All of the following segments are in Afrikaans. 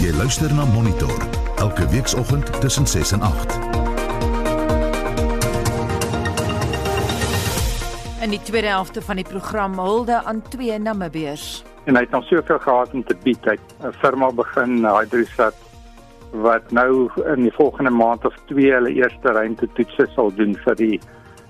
Jy luister na Monitor elke weekoggend tussen 6 en 8. In die tweede helfte van die program hulde aan twee Namibiërs. En hy het nog soveel gehad om te bied. Hy het 'n firma begin, Hydrosat, wat nou in die volgende maand of twee hulle eerste ruimtetoetse sal doen vir die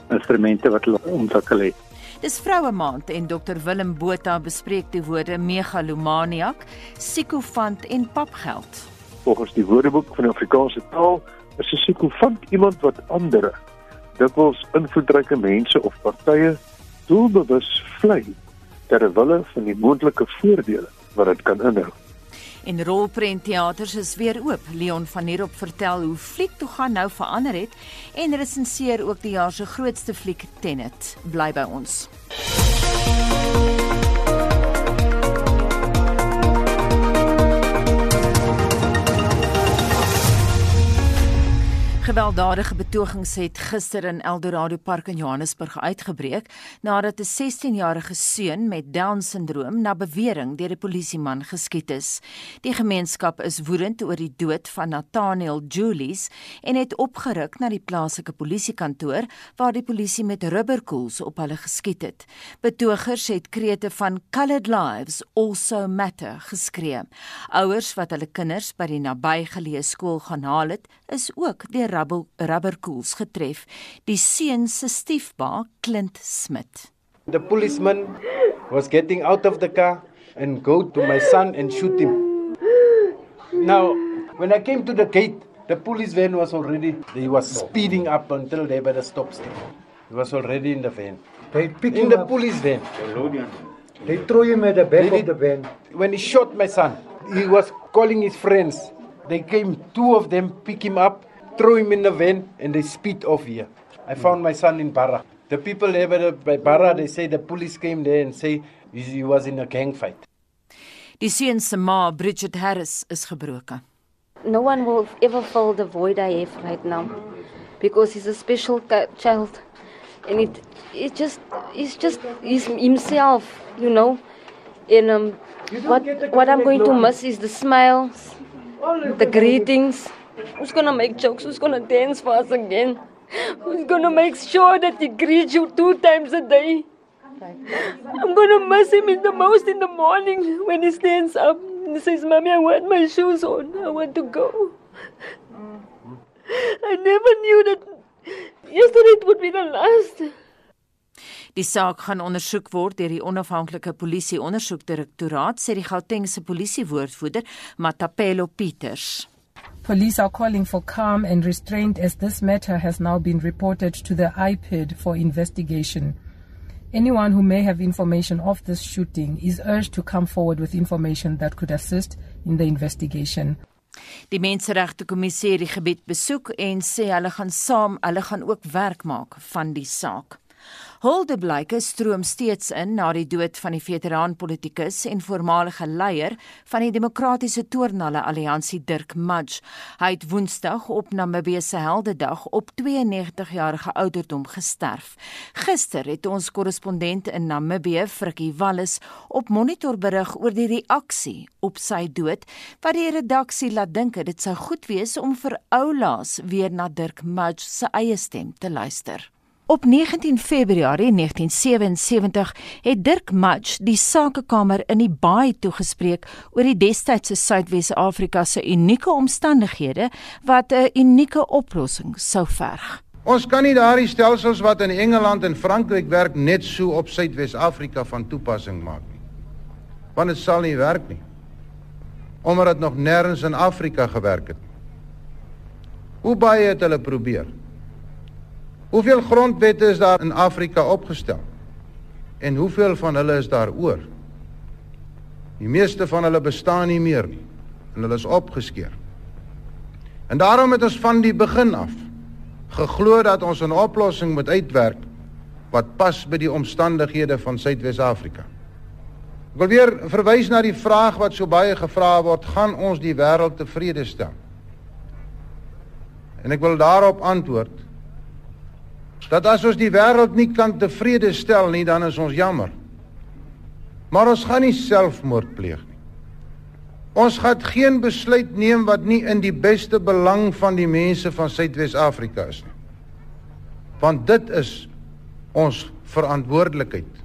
instrumente wat hulle ontwikkel het. Dis vroue maand en Dr Willem Botha bespreek die woorde megalomaniak, psigofant en papgeld. Volgens die Woordeboek van die Afrikaanse taal is 'n psigofant iemand wat ander, dikwels invloedryke mense of partye doelbewus vlei ter wille van die moontlike voordele wat dit kan inhou. En rolprentteaters is weer oop. Leon van Heerop vertel hoe fliek toe gaan nou verander het en resenseer ook die jaar se grootste fliek Tenet. Bly by ons. Gewelddadige betogings het gister in Eldorado Park in Johannesburg uitgebreek nadat 'n 16-jarige seun met Down-sindroom na bewering deur 'n polisieman geskiet is. Die gemeenskap is woedend oor die dood van Nathaniel Julies en het opgeruk na die plaaslike polisiekantoor waar die polisie met rubberkoels op hulle geskiet het. Betogers het krete van Colored Lives Also Matter geskree. Ouers wat hulle kinders by die nabygeleë skool gaan haal het, is ook deur rubberkoels getref. Die seun se stiefpa, Clint Smit. The policeman was getting out of the car and go to my son and shoot him. Now, when I came to the gate, the police van was already he was speeding up until they by the stop sign. He was already in the van. They picked In the up. police van. They throw him at the back They of the van. When he shot my son, he was calling his friends. They came, two of them pick him up, throw him in the van, and they speed off here. I found my son in Barra. The people there by Barra, they say the police came there and say he was in a gang fight. Die seun se ma, Bridget Harris, is gebroken. No one will ever fill the void I have right now because he's a special child and it it just it's just he's himself, you know. And um, what what I'm going to miss is the smiles, the greetings. Who's gonna make jokes? Who's gonna dance for us again? Who's gonna make sure that he greets you two times a day? I'm gonna miss him in the most in the morning when he stands up and says, Mommy, I want my shoes on. I want to go. I never knew that yesterday it would be the last. Die saak gaan ondersoek word deur die onafhanklike polisie ondersoekdirektoraat, sê die Gautengse polisiewoordvoerder, Matapelo Pieters. Police are calling for calm and restraint as this matter has now been reported to the IPID for investigation. Anyone who may have information of this shooting is urged to come forward with information that could assist in the investigation. Die Menseregte Kommissie het die gebied besoek en sê hulle gaan saam, hulle gaan ook werk maak van die saak. Huldeblyke stroom steeds in na die dood van die veteraanpolitikus en voormalige leier van die Demokratiese Toornalle Alliansie Dirk Mudge. Hy het Woensdag op Namibië se Heldedag op 92 jarige ouderdom gesterf. Gister het ons korrespondent in Namibië, Frikkie Wallis, op Monitor berig oor die reaksie op sy dood wat die redaksie laat dink dit sou goed wees om vir oulaas weer na Dirk Mudge se eie stem te luister. Op 19 Februarie 1977 het Dirk Mudge die Sakekamer in die Baai toegespreek oor die destydse Suidwes-Afrika se unieke omstandighede wat 'n unieke oplossing sou verg. Ons kan nie daardie stelsels wat in Engeland en Frankryk werk net so op Suidwes-Afrika van toepassing maak nie. Want dit sal nie werk nie. Omdat dit nog nêrens in Afrika gewerk het. Hoe baie het hulle probeer? Hoeveel grondwette is daar in Afrika opgestel? En hoeveel van hulle is daar oor? Die meeste van hulle bestaan nie meer nie en hulle is opgeskeur. En daarom het ons van die begin af geglo dat ons 'n oplossing moet uitwerk wat pas by die omstandighede van Suidwes-Afrika. Ek wil weer verwys na die vraag wat so baie gevra word, gaan ons die wêreld tevrede stel? En ek wil daarop antwoord dat as ons die wêreld nie kan tevrede stel nie, dan is ons jammer. Maar ons gaan nie selfmoord pleeg nie. Ons gaan geen besluit neem wat nie in die beste belang van die mense van Suidwes-Afrika is nie. Want dit is ons verantwoordelikheid.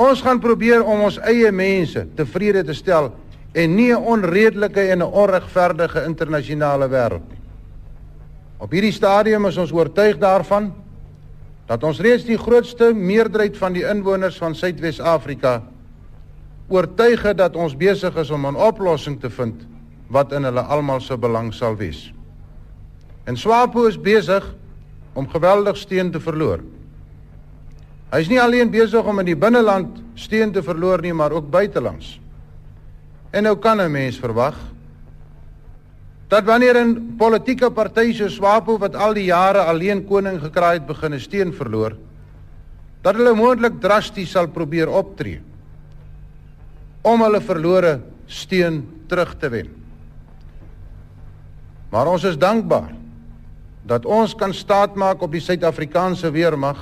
Ons gaan probeer om ons eie mense tevrede te stel en nie 'n onredelike en 'n onregverdige internasionale wêreld nie. Op hierdie stadium is ons oortuig daarvan dat ons reeds die grootste meerderheid van die inwoners van Suidwes-Afrika oortuig het dat ons besig is om 'n oplossing te vind wat in hulle almal se belang sal wees. En SWAPO is besig om geweldig steun te verloor. Hy is nie alleen besig om in die binneland steun te verloor nie, maar ook buitelands. En nou kan 'n mens verwag dat wanneer 'n politieke party so SWAPO wat al die jare alleen koning gekraai het begin 'n steun verloor, dat hulle moontlik drasties sal probeer optree om hulle verlore steun terug te wen. Maar ons is dankbaar dat ons kan staatmaak op die Suid-Afrikaanse weermag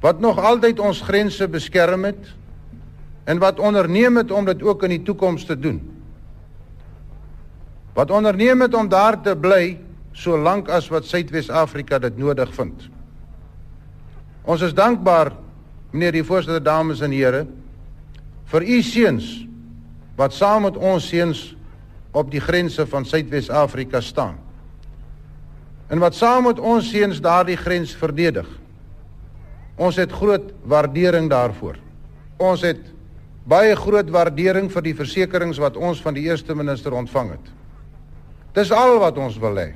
wat nog altyd ons grense beskerm het en wat onderneem het om dit ook in die toekoms te doen. Wat onderneem het om daar te bly solank as wat Suidwes-Afrika dit nodig vind. Ons is dankbaar meneer die voorsitter dames en here vir u seuns wat saam met ons seuns op die grense van Suidwes-Afrika staan. En wat saam met ons seuns daardie grens verdedig. Ons het groot waardering daarvoor. Ons het baie groot waardering vir die versekerings wat ons van die eerste minister ontvang het. Dis al wat ons wil hê.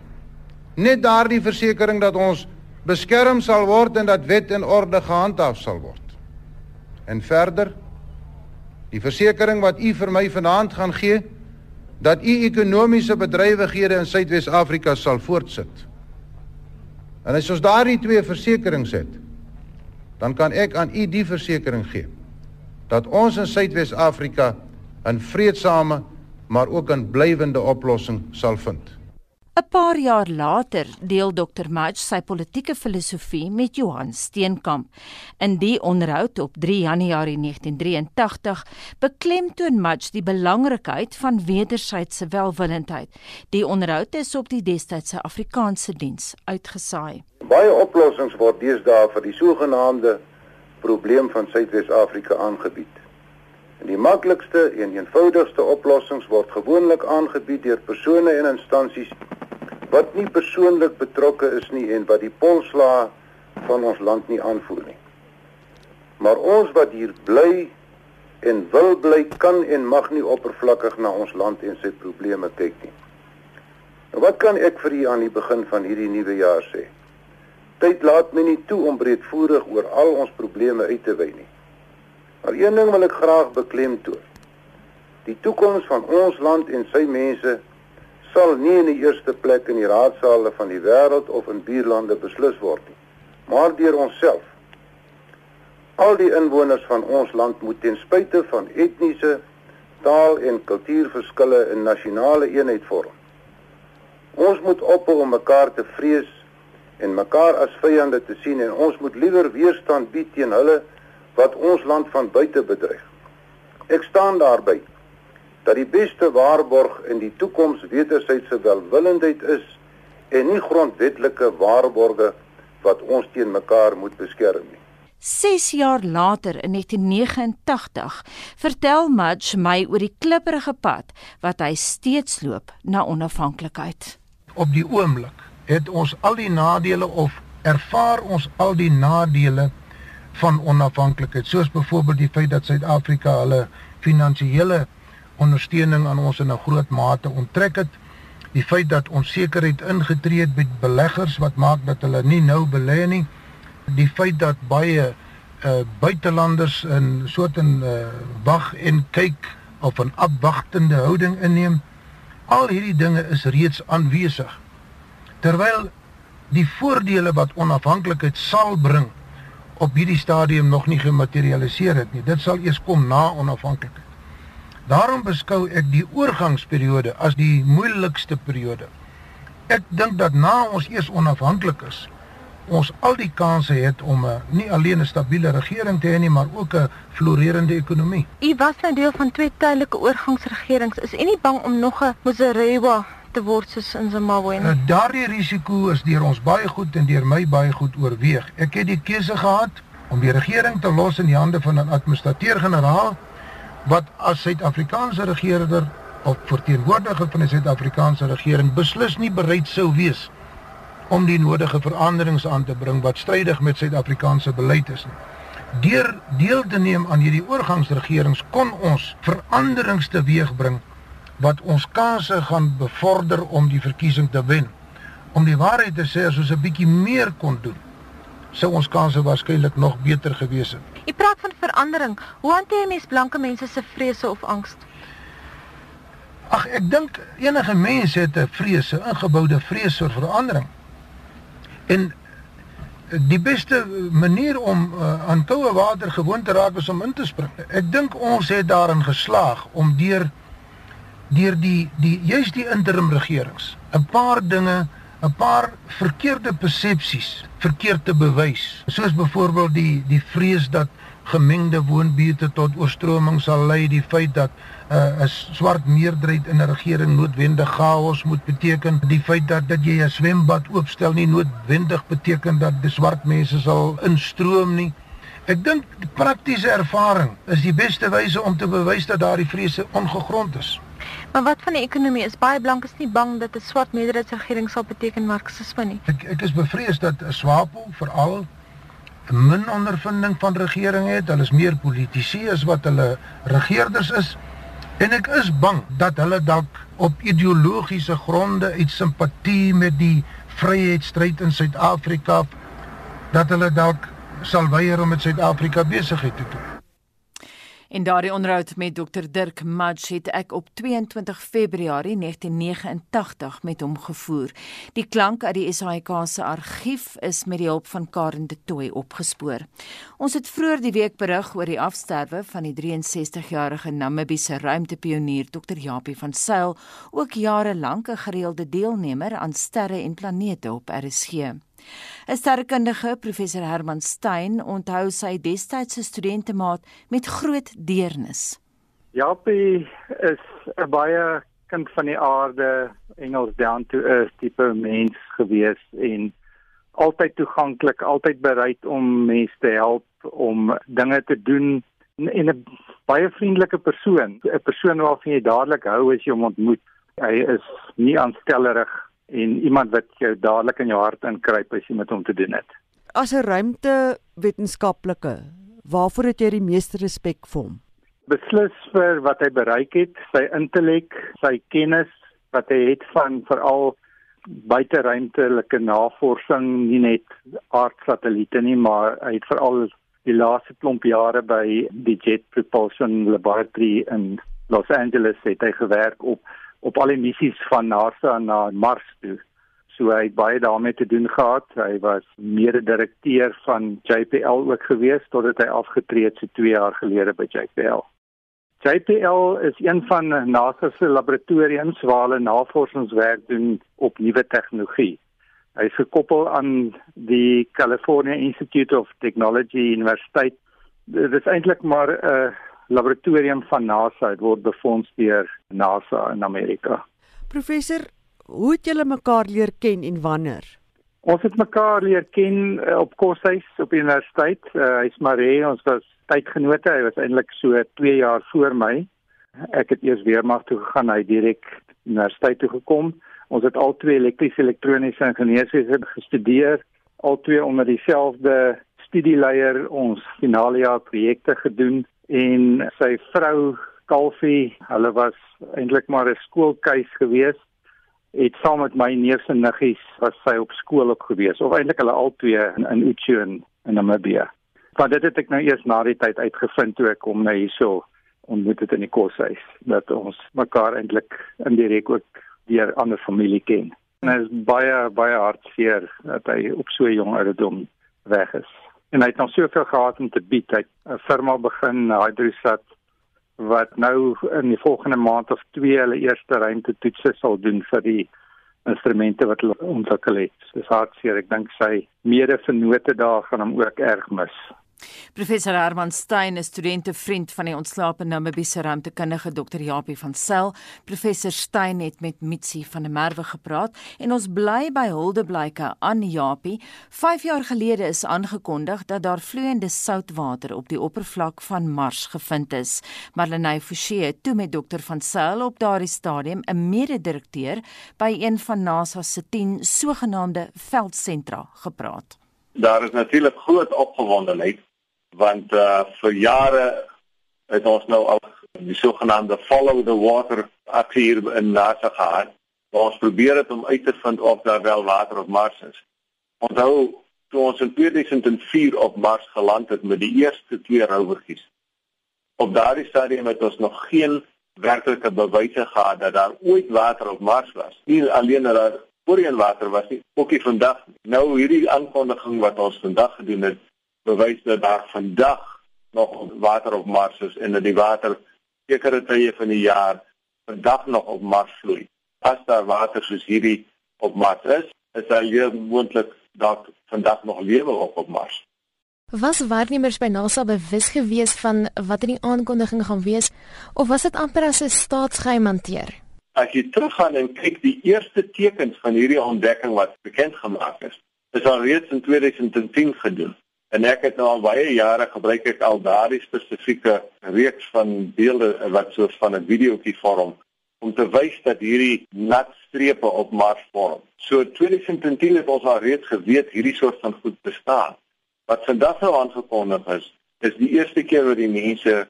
Net daardie versekering dat ons beskerm sal word en dat wet en orde gehandhaaf sal word. En verder Die versekering wat u vir my vanaand gaan gee dat u ekonomiese bedrywighede in Suidwes-Afrika sal voortsit. En as ons daardie twee versekerings het, dan kan ek aan u die versekering gee dat ons in Suidwes-Afrika 'n vredesame maar ook 'n blywende oplossing sal vind. 'n Paar jaar later deel Dr. Mudge sy politieke filosofie met Johan Steenkamp. In die onderhoud op 3 Januarie 1983 beklemtoon Mudge die belangrikheid van wederwysige welwillendheid. Die onderhoud is op die destydse Afrikaanse diens uitgesaai. Baie oplossings word deesdae vir die sogenaamde probleem van Suidwes-Afrika aangebied. En die maklikste en eenvoudigste oplossings word gewoonlik aangebied deur persone en instansies wat nie persoonlik betrokke is nie en wat die polsla van ons land nie aanvoer nie. Maar ons wat hier bly en wil bly kan en mag nie oppervlakkig na ons land en sy probleme kyk nie. Nou wat kan ek vir u aan die begin van hierdie nuwe jaar sê? Tyd laat my nie toe om breedvoerig oor al ons probleme uit te wy nie. Maar een ding wil ek graag beklemtoon. Die toekoms van ons land en sy mense sal nie in die eerste plek in die raadsale van die wêreld of in buurlande beslis word nie, maar deur onsself. Al die inwoners van ons land moet ten spyte van etniese, taal en kultuurverskille 'n nasionale eenheid vorm. Ons moet ophou om mekaar te vrees en mekaar as vyande te sien en ons moet liewer weerstand bied teen hulle wat ons land van buite bedreig. Ek staan daarby dat die beste waarborg in die toekoms wederwysige welwillendheid is en nie grondwetlike waarborge wat ons teen mekaar moet beskerm nie. 6 jaar later in 1989 vertel Mudge my oor die klipprige pad wat hy steeds loop na onafhanklikheid. Op die oomblik het ons al die nadele of ervaar ons al die nadele van onafhanklikheid soos byvoorbeeld die feit dat Suid-Afrika hulle finansiële ondersteuning aan ons in 'n groot mate onttrek het. Die feit dat onsekerheid ingetree het by beleggers wat maak dat hulle nie nou belê nie. Die feit dat baie uh buitelanders in soort 'n uh, wag en kyk of 'n afwagtende houding inneem. Al hierdie dinge is reeds aanwesig. Terwyl die voordele wat onafhanklikheid sal bring op hierdie stadium nog nie gematerialiseer het nie. Dit sal eers kom na onafhanklikheid. Daarom beskou ek die oorgangsperiode as die moeilikste periode. Ek dink dat na ons eers onafhanklik is, ons al die kansse het om 'n nie alleen 'n stabiele regering te hê nie, maar ook 'n floreerende ekonomie. U was nou deel van twee tydelike oorgangsregerings. Is u nie bang om nog 'n Muzarewa te word soos in Zimbabwe nie? Daardie risiko is deur ons baie goed en deur my baie goed oorweeg. Ek het die keuse gehad om die regering te los in die hande van 'n administrateur-generaal wat as Suid-Afrikaanse regeringer of verteenwoordiger van die Suid-Afrikaanse regering beslis nie bereid sou wees om die nodige veranderings aan te bring wat strydig met Suid-Afrikaanse beleid is nie. Deur deel te neem aan hierdie oorgangsregerings kon ons veranderings teweegbring wat ons kansse gaan bevorder om die verkiesing te wen. Om die waarheid te sê, as ons 'n bietjie meer kon doen, sou ons kansse waarskynlik nog beter gewees het. U praat van verandering. Hoe hanteer mens blanke mense se vrese of angs? Ag, ek dink enige mens het 'n vrese, 'n ingeboude vrees vir verandering. En die beste manier om uh, aan koue water gewoon te raak is om in te spring. Ek dink ons het daarin geslaag om deur deur die die juist die interim regerings 'n paar dinge 'n paar verkeerde persepsies verkeerd te bewys. Soos byvoorbeeld die die vrees dat gemengde woonbuurte tot oorstroming sal lei, die feit dat uh, 'n swart meerderheid in 'n regering noodwendig chaos moet beteken, die feit dat dat jy 'n swembad oopstel nie noodwendig beteken dat die swart mense sal instroom nie. Ek dink praktiese ervaring is die beste wyse om te bewys dat daardie vrese ongegrond is. Maar wat van die ekonomie? Is baie blankes nie bang dat 'n swart meerderheidsregering sal beteken marxisme nie? Ek ek is bevrees dat SWAPO veral min ondervinding van regering het. Hulle is meer politici as wat hulle regerders is. En ek is bang dat hulle dalk op ideologiese gronde uit simpatie met die vryheidsstryd in Suid-Afrika dat hulle dalk sal weier om met Suid-Afrika besigheid te doen. In daardie onderhoud met Dr Dirk Mudge het ek op 22 Februarie 1989 met hom gevoer. Die klank uit die SAIK se argief is met die hulp van Karen de Tooy opgespoor. Ons het vroeër die week berig oor die afsterwe van die 63-jarige Namibiese ruimtepionier Dr Japie van Sail, ook jare lank 'n gereelde deelnemer aan sterre en planete op RSG. 'n Sterrekundige, professor Herman Stein, onthou sy destydse studentemaat met groot deernis. Japie is 'n baie kind van die aarde, Engels down to earth tipe mens gewees en altyd toeganklik, altyd bereid om mense te help om dinge te doen en 'n baie vriendelike persoon, 'n persoon waarvan jy dadelik hou as jy hom ontmoet. Hy is nie aanstellerig en iemand wat jou dadelik in jou hart inkruip as jy met hom te doen het. As 'n ruimtewetenskaplike, waarvoor het jy die meeste respek vir hom? Beslis vir wat hy bereik het, sy intellek, sy kennis wat hy het van veral buiteruimtelike navorsing, nie net aardsatelliete nie, maar hy het veral die laaste klomp jare by die Jet Propulsion Laboratory in Los Angeles het hy gewerk op op al die missies van NASA na Mars toe. So hy het baie daarmee te doen gehad. Hy was mede-direkteur van JPL ook gewees totdat hy afgetree het so 2 jaar gelede by JPL. JPL is een van NASA se laboratoriums waar hulle navorsingswerk doen op nuwe tegnologie. Hy is gekoppel aan die California Institute of Technology Universiteit. Dit is eintlik maar 'n uh, laboratorium van NASA het word befonds deur NASA in Amerika. Professor, hoe het julle mekaar leer ken en wanneer? Ons het mekaar leer ken uh, op koshuis op universiteit. Uh, Hy's Maree, ons was tydgenote. Hy was eintlik so 2 jaar voor my. Ek het eers weermag toe gegaan, hy direk universiteit toe gekom. Ons het al twee elektriese elektroniese ingenieurswese gestudeer, al twee onder dieselfde studieleier ons finale jaar projekte gedoen en sy vrou Kalfie, hulle was eintlik maar 'n skoolkeis gewees, het saam met my neef se niggies was sy op skool ook gewees, of eintlik hulle albei in in Uchu in, Namibia. Maar dit het ek nou eers na die tyd uitgevind toe ek kom na hierso ontmoet het in die koshuis dat ons mekaar eintlik indirek ook deur ander familie ken. En dit is baie baie hartseer dat hy op so jong ouderdom weg is en hy het nog soveel gehad om te bied. Hy 'n firma begin, Hydrosat wat nou in die volgende maand of 2 hulle eerste ruimte toetse sal doen vir die instrumente wat hulle ontwikkel het. Dis hartseer. Ek dink sy mede-vennote daar gaan hom ook erg mis. Professor Herman Stein is studente vriend van die ontslape Namibiese ruimtekundige Dr. Japie van Sail. Professor Stein het met Mitsi van der Merwe gepraat en ons bly by huldeblyke aan Japie. 5 jaar gelede is aangekondig dat daar vloeiende soutwater op die oppervlak van Mars gevind is. Marlenae Forsie het toe met Dr. van Sail op daardie stadium 'n mede-direkteur by een van NASA se 10 sogenaamde veldsentra gepraat. Daar is natuurlik groot opgewondenheid want uh vir jare het ons nou al die sogenaamde follow the water aksie hier in NASA gehad. Waar ons probeer het om uit te vind of daar wel water op Mars is. Onthou toe ons in 2004 op Mars geland het met die eerste twee rovertjies. Op daardie stadium het ons nog geen werklike bewyse gehad dat daar ooit water op Mars was. Nie alleen dat daar voorheen water was nie, ook nie vandag. Nou hierdie aankondiging wat ons vandag gedoen het, bewys dat daar vandag nog water op Mars is en dat die water sekere tye van die jaar vandag nog op Mars vloei. As daar water soos hierdie op Mars is, is daar hier moontlik dat vandag nog lewe op op Mars. Was waarnemers by NASA bewus gewees van wat in die aankondiging gaan wees of was dit amper as 'n staatsgeheim hanteer? As jy teruggaan en kyk die eerste tekens van hierdie ontdekking wat bekend gemaak is, is al reeds in 2010 gedoen. En ek het nou al baie jare gebruik ek al daardie spesifieke reeks van beelde wat so van 'n videoetjie vorm om te wys dat hierdie nat strepe op Mars vorm. So 2010 het ons al reeds geweet hierdie soort van goed bestaan. Wat vandag nou aangekondig is, is die eerste keer wat die mense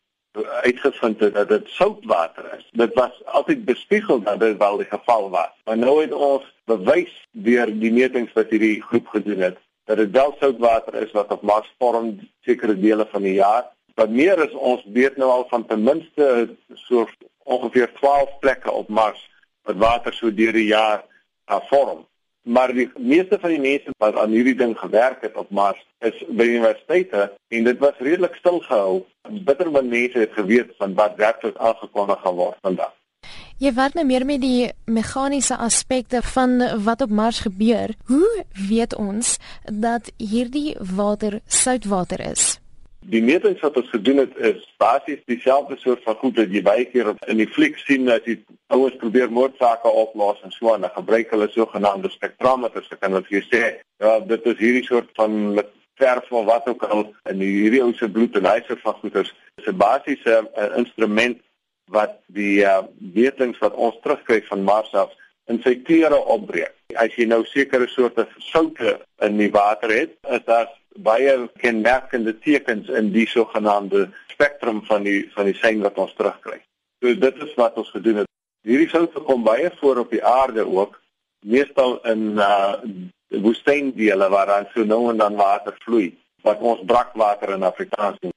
uitgevind het dat dit soutwater is. Dit was altyd bespiegel dat dit wel die geval was. Maar nou het ons bewys deur die metings wat hierdie groep gedoen het dat dit wel soutwater is wat op Mars vorm sekere dele van die jaar. Wat meer is ons weet nou al van ten minste so ongeveer 12 plekke op Mars wat water so deur die jaar uh, vorm. Maar die meeste van die mense wat aan hierdie ding gewerk het op Mars is by universiteite en dit was redelik stil gehou. Bitter min mense het geweet van wat werklik aangekondig gaan word vandag. Jy werk nou meer met die meganiese aspekte van wat op Mars gebeur. Hoe weet ons dat hierdie water soutwater is? Die metings wat ons gedoen het is basies dieselfde soort van goed wat jy baie keer in die fliek sien as jy ouers probeer moordsake oplos en so aan. Dan gebruik hulle sogenaamde spektrometers. Ek kan wat jy sê, ja, dit is hierdie soort van met verf of wat ook al in hierdie ou se bloed en hy se van goeters. Dit is 'n basiese uh, instrument wat die uh, wetings wat ons terugkry van Mars af in sy kleure opbreek. As jy nou sekere soorte soutte in die water het, is daar baie kenmerkende tekens in die sogenaamde spektrum van die van die sein wat ons terugkry. So dit is wat ons gedoen het. Hierdie soutte kom baie voor op die aarde ook, meestal in uh woestyndele waar dan so nou en dan water vloei, wat ons brakwater in Afrikaans noem.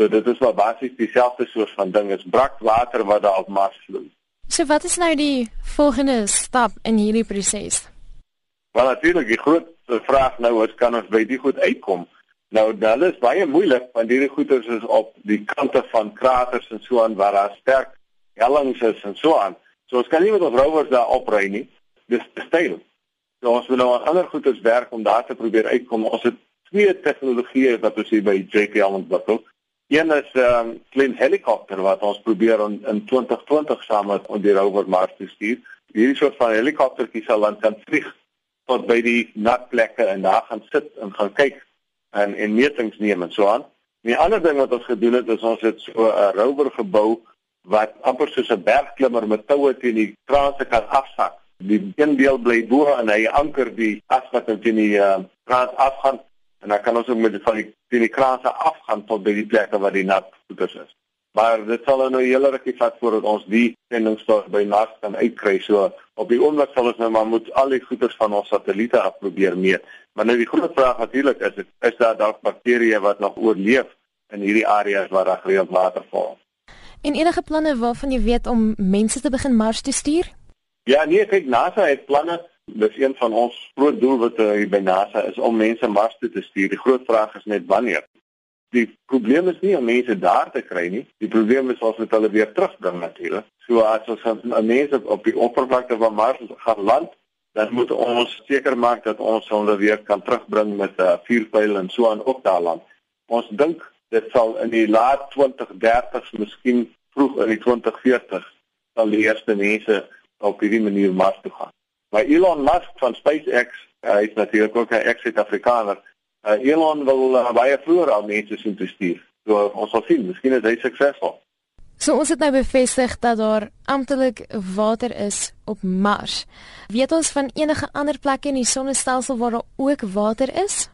So dit is maar basies dieselfde soort van ding is brakwater wat daar op Mars vloei. So wat is nou die volgende stap in hierdie proses? Wel natuurlik, die groot vraag nou is kan ons by die goed uitkom? Nou dit is baie moeilik want hierdie goeters is op die kante van kraters en so aan waar daar sterk hellings is en so aan. So ons kan nie met ons rovers daar opry nie. Dis te steil. So ons wil nou aan ander goeters werk om daar te probeer uitkom. Ons het twee tegnologieë wat ons hier by JPL ontwikkel. Een is 'n um, ehm, klein helikopter wat ons probeer in, in 2020 saam met on die rover Mars te stuur. Hierdie soort van helikoptertjie sal dan kan vlieg tot by die nat plekke en daar gaan sit en gaan kyk en en metings neem en so aan. Die ander ding wat ons gedoen het is ons het so 'n rover gebou wat amper soos 'n bergklimmer met toue teen die kraanse kan afsak. Die een deel bly bo en hy anker die as wat teen die uh, kraans afgaan en dan kan ons ook met die van die, kraanse afgaan tot by die plekke waar die nat goeders is. Maar dit sal nou 'n hele rukkie vat voordat ons die sendingstof by Mars kan uitkry. So op die oomblik sal ons nou maar moet al die goeders van ons satelliete af probeer meet. Maar nou die groot vraag natuurlik is is daar dalk bakterieë wat nog oorleef in hierdie areas waar daar gereeld water val. En enige planne waarvan jy weet om mense te begin Mars te stuur? Ja, nee, kyk NASA het planne dis een van ons groot doelwitte hier by NASA is om mense Mars toe te stuur. Die groot vraag is net wanneer. Die probleem is nie om mense daar te kry nie. Die probleem is ons hulle weer terugbring natuurlik. So as ons 'n mense op die oppervlakte van Mars gaan land, dan moet ons seker maak dat ons hulle weer kan terugbring met 'n uh, vuurpyl en so aan op daardie land. Ons dink dit sal in die laat 2030s, miskien vroeg in die 2040s sal die eerste mense op hierdie manier Mars toe gaan. Maar Elon Musk van SpaceX, hy is natuurlik ook 'n ex-Suid-Afrikaner. Uh, Elon wil uh, baie vroeër al mense sien te stuur. So ons sal sien, miskien is hy suksesvol. So ons het nou bevestig dat daar amptelik water is op Mars. Weet ons van enige ander plekke in die sonnestelsel waar daar ook water is?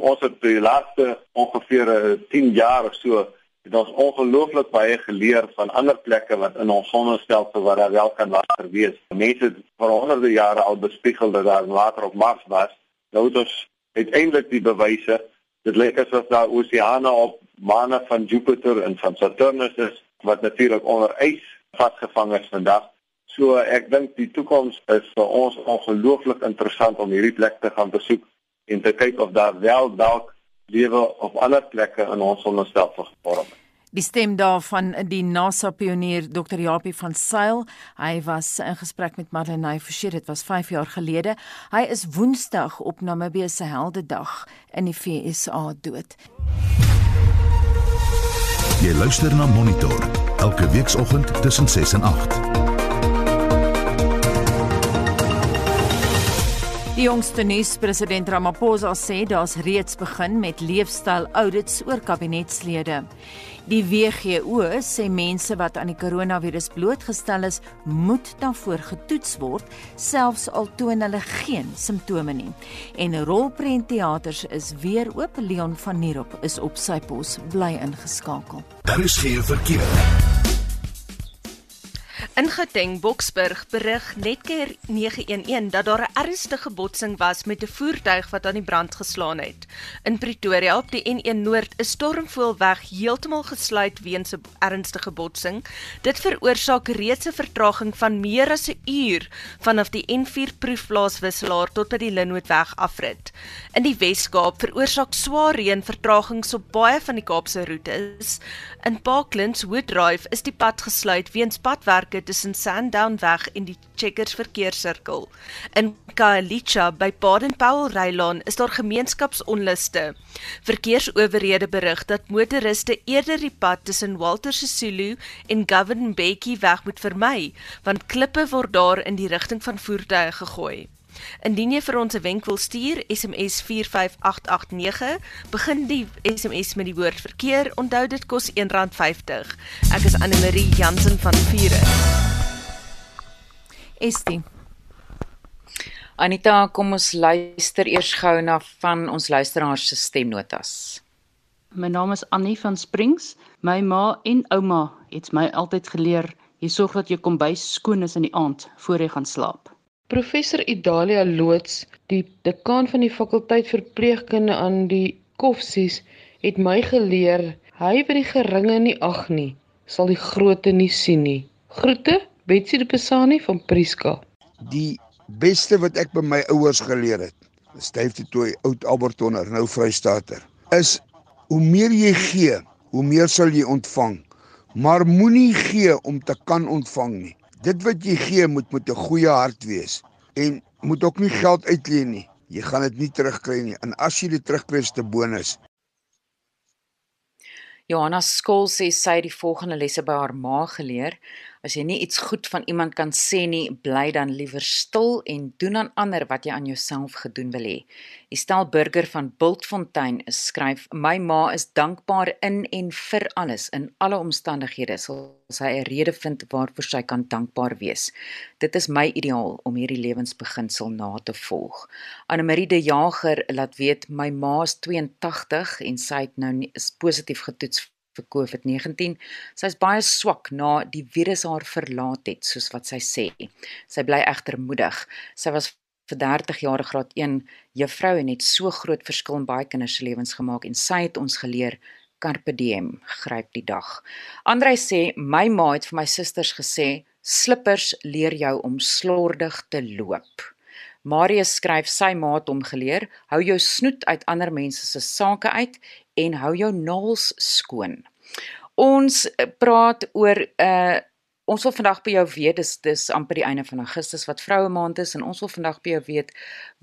Ons het die laaste ongeveer 10 eh, jaar of so het ons ongelooflik baie geleer van ander plekke wat in ons sonnestelsel waar daar wel kan water wees. Mense het vir honderde jare al bespiegel dat daar water op Mars was. Nou het ons uiteindelik die bewyse. Dit lyk asof daar oseane op maane van Jupiter en van Saturnus is wat natuurlik onder ys vasgevang is vandag. So ek dink die toekoms is vir ons ongelooflik interessant om hierdie plek te gaan besoek en te kyk of daar wel dalk lewe op ander plekke in ons sonnestelsel gevorm het. Die stem daarvan die NASA pionier Dr. Japie van Sail. Hy was in gesprek met Madeleine Forsie, dit was 5 jaar gelede. Hy is Woensdag op Namibië se Heldedag in die VSA dood. Jy luister na Monitor elke weekoggend tussen 6 en 8. Die jongste nuus president Ramaphosa sê daar's reeds begin met leefstyl audits oor kabinetslede. Die WGO sê mense wat aan die koronavirus blootgestel is, moet daarvoor getoets word, selfs al toon hulle geen simptome nie. En rolprentteaters is weer oop. Leon van Nierop is op sy pos bly ingeskakel. Daar is geen verkeer. In Gauteng Boksburg berig Netcare 911 dat daar 'n ernstige botsing was met 'n voertuig wat aan die brand geslaan het. In Pretoria op die N1 Noord is Stormvoelweg heeltemal gesluit weens 'n ernstige botsing. Dit veroorsaak reeds 'n vertraging van meer as 'n uur vanaf die N4 proefplaaswisselaar tot by die Linwoodweg afrit. In die Wes-Kaap veroorsaak swaar reën vertragings op baie van die Kaapse roetes. In Parklands Woodrive is die pad gesluit weens padwerke tussen Sandownweg en die Checkers verkeerssirkel. In Kaalicha by Baden-Powell Rylaan is daar gemeenskapsonluste. Verkeersowerhede berig dat motoriste eerder die pad tussen Walter Sisulu en Govan Bekkie weg moet vermy, want klippe word daar in die rigting van voertuie gegooi. Indien jy vir ons 'n wenk wil stuur, SMS 45889, begin die SMS met die woord verkeer. Onthou dit kos R1.50. Ek is Anne Marie Jansen van Vure. Estie. Anita, kom ons luister eers gou na van ons luisteraars se stemnotas. My naam is Annie van Springs. My ma en ouma het my altyd geleer jy sorg dat jou kombuis skoon is in die aand voor jy gaan slaap. Professor Idalia Loots, die dekaan van die fakulteit verpleegkunde aan die Koffsies, het my geleer hy wat die geringe nie ag nie, sal die groote nie sien nie. Groete Betsy de Pesani van Priska. Die beste wat ek by my ouers geleer het, styf dit toe oud Albertoner, nou Vrystater, is hoe meer jy gee, hoe meer sal jy ontvang. Maar moenie gee om te kan ontvang nie. Dit wat jy gee moet met 'n goeie hart wees en moet ook nie geld uitleen nie. Jy gaan dit nie terugkry nie. En as jy dit terugkry, is dit 'n bonus. Johanna Skol sê sy het die volgende lesse by haar ma geleer: As jy nie iets goed van iemand kan sê nie, bly dan liewer stil en doen aan ander wat jy aan jouself gedoen wil hê. Estel Burger van Bultfontein skryf: My ma is dankbaar in en vir alles in alle omstandighede. Sy 'n rede vind waarvoor sy kan dankbaar wees. Dit is my ideaal om hierdie lewensbeginsel na te volg. Anne Marie de Jager laat weet my ma is 82 en sy het nou is positief getoets vir COVID-19. Sy's baie swak na die virus haar verlaat het, soos wat sy sê. Sy bly egter moedig. Sy was vir 30 jaar graad 1 juffrou en het so groot verskil in baie kinders se lewens gemaak en sy het ons geleer carpe diem, gryp die dag. Andrei sê my ma het vir my susters gesê slippers leer jou om slordig te loop. Marius skryf sy maat hom geleer, hou jou snoet uit ander mense se sake uit en hou jou naels skoon. Ons praat oor 'n uh, ons wil vandag by jou weet dis dis amper die einde van Augustus wat vroue maand is en ons wil vandag by jou weet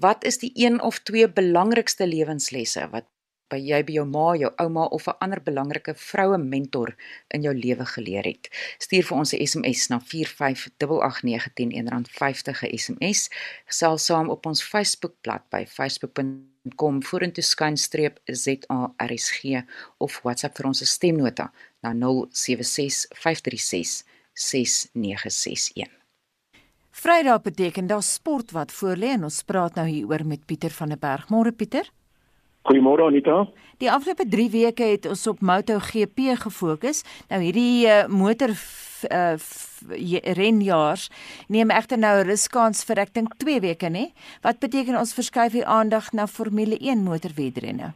wat is die een of twee belangrikste lewenslesse wat by jy by jou ma, jou ouma of 'n ander belangrike vroue mentor in jou lewe geleer het. Stuur vir ons 'n SMS na 4588910 R50 'n SMS. Gesels saam op ons Facebookblad by facebook.com vorentoe skynstreep ZARSG of WhatsApp vir ons stemnota na 076536 6961. Vrydag beteken daar sport wat voorlê en ons praat nou hieroor met Pieter van der Berg. Môre Pieter. Goeiemôre Anita. Die afgelope 3 weke het ons op MotoGP gefokus. Nou hierdie uh, motor uh, renjaars neem egter nou 'n riskans vir ek dink 2 weke nê. Wat beteken ons verskuif die aandag na Formule 1 motorwedrenne?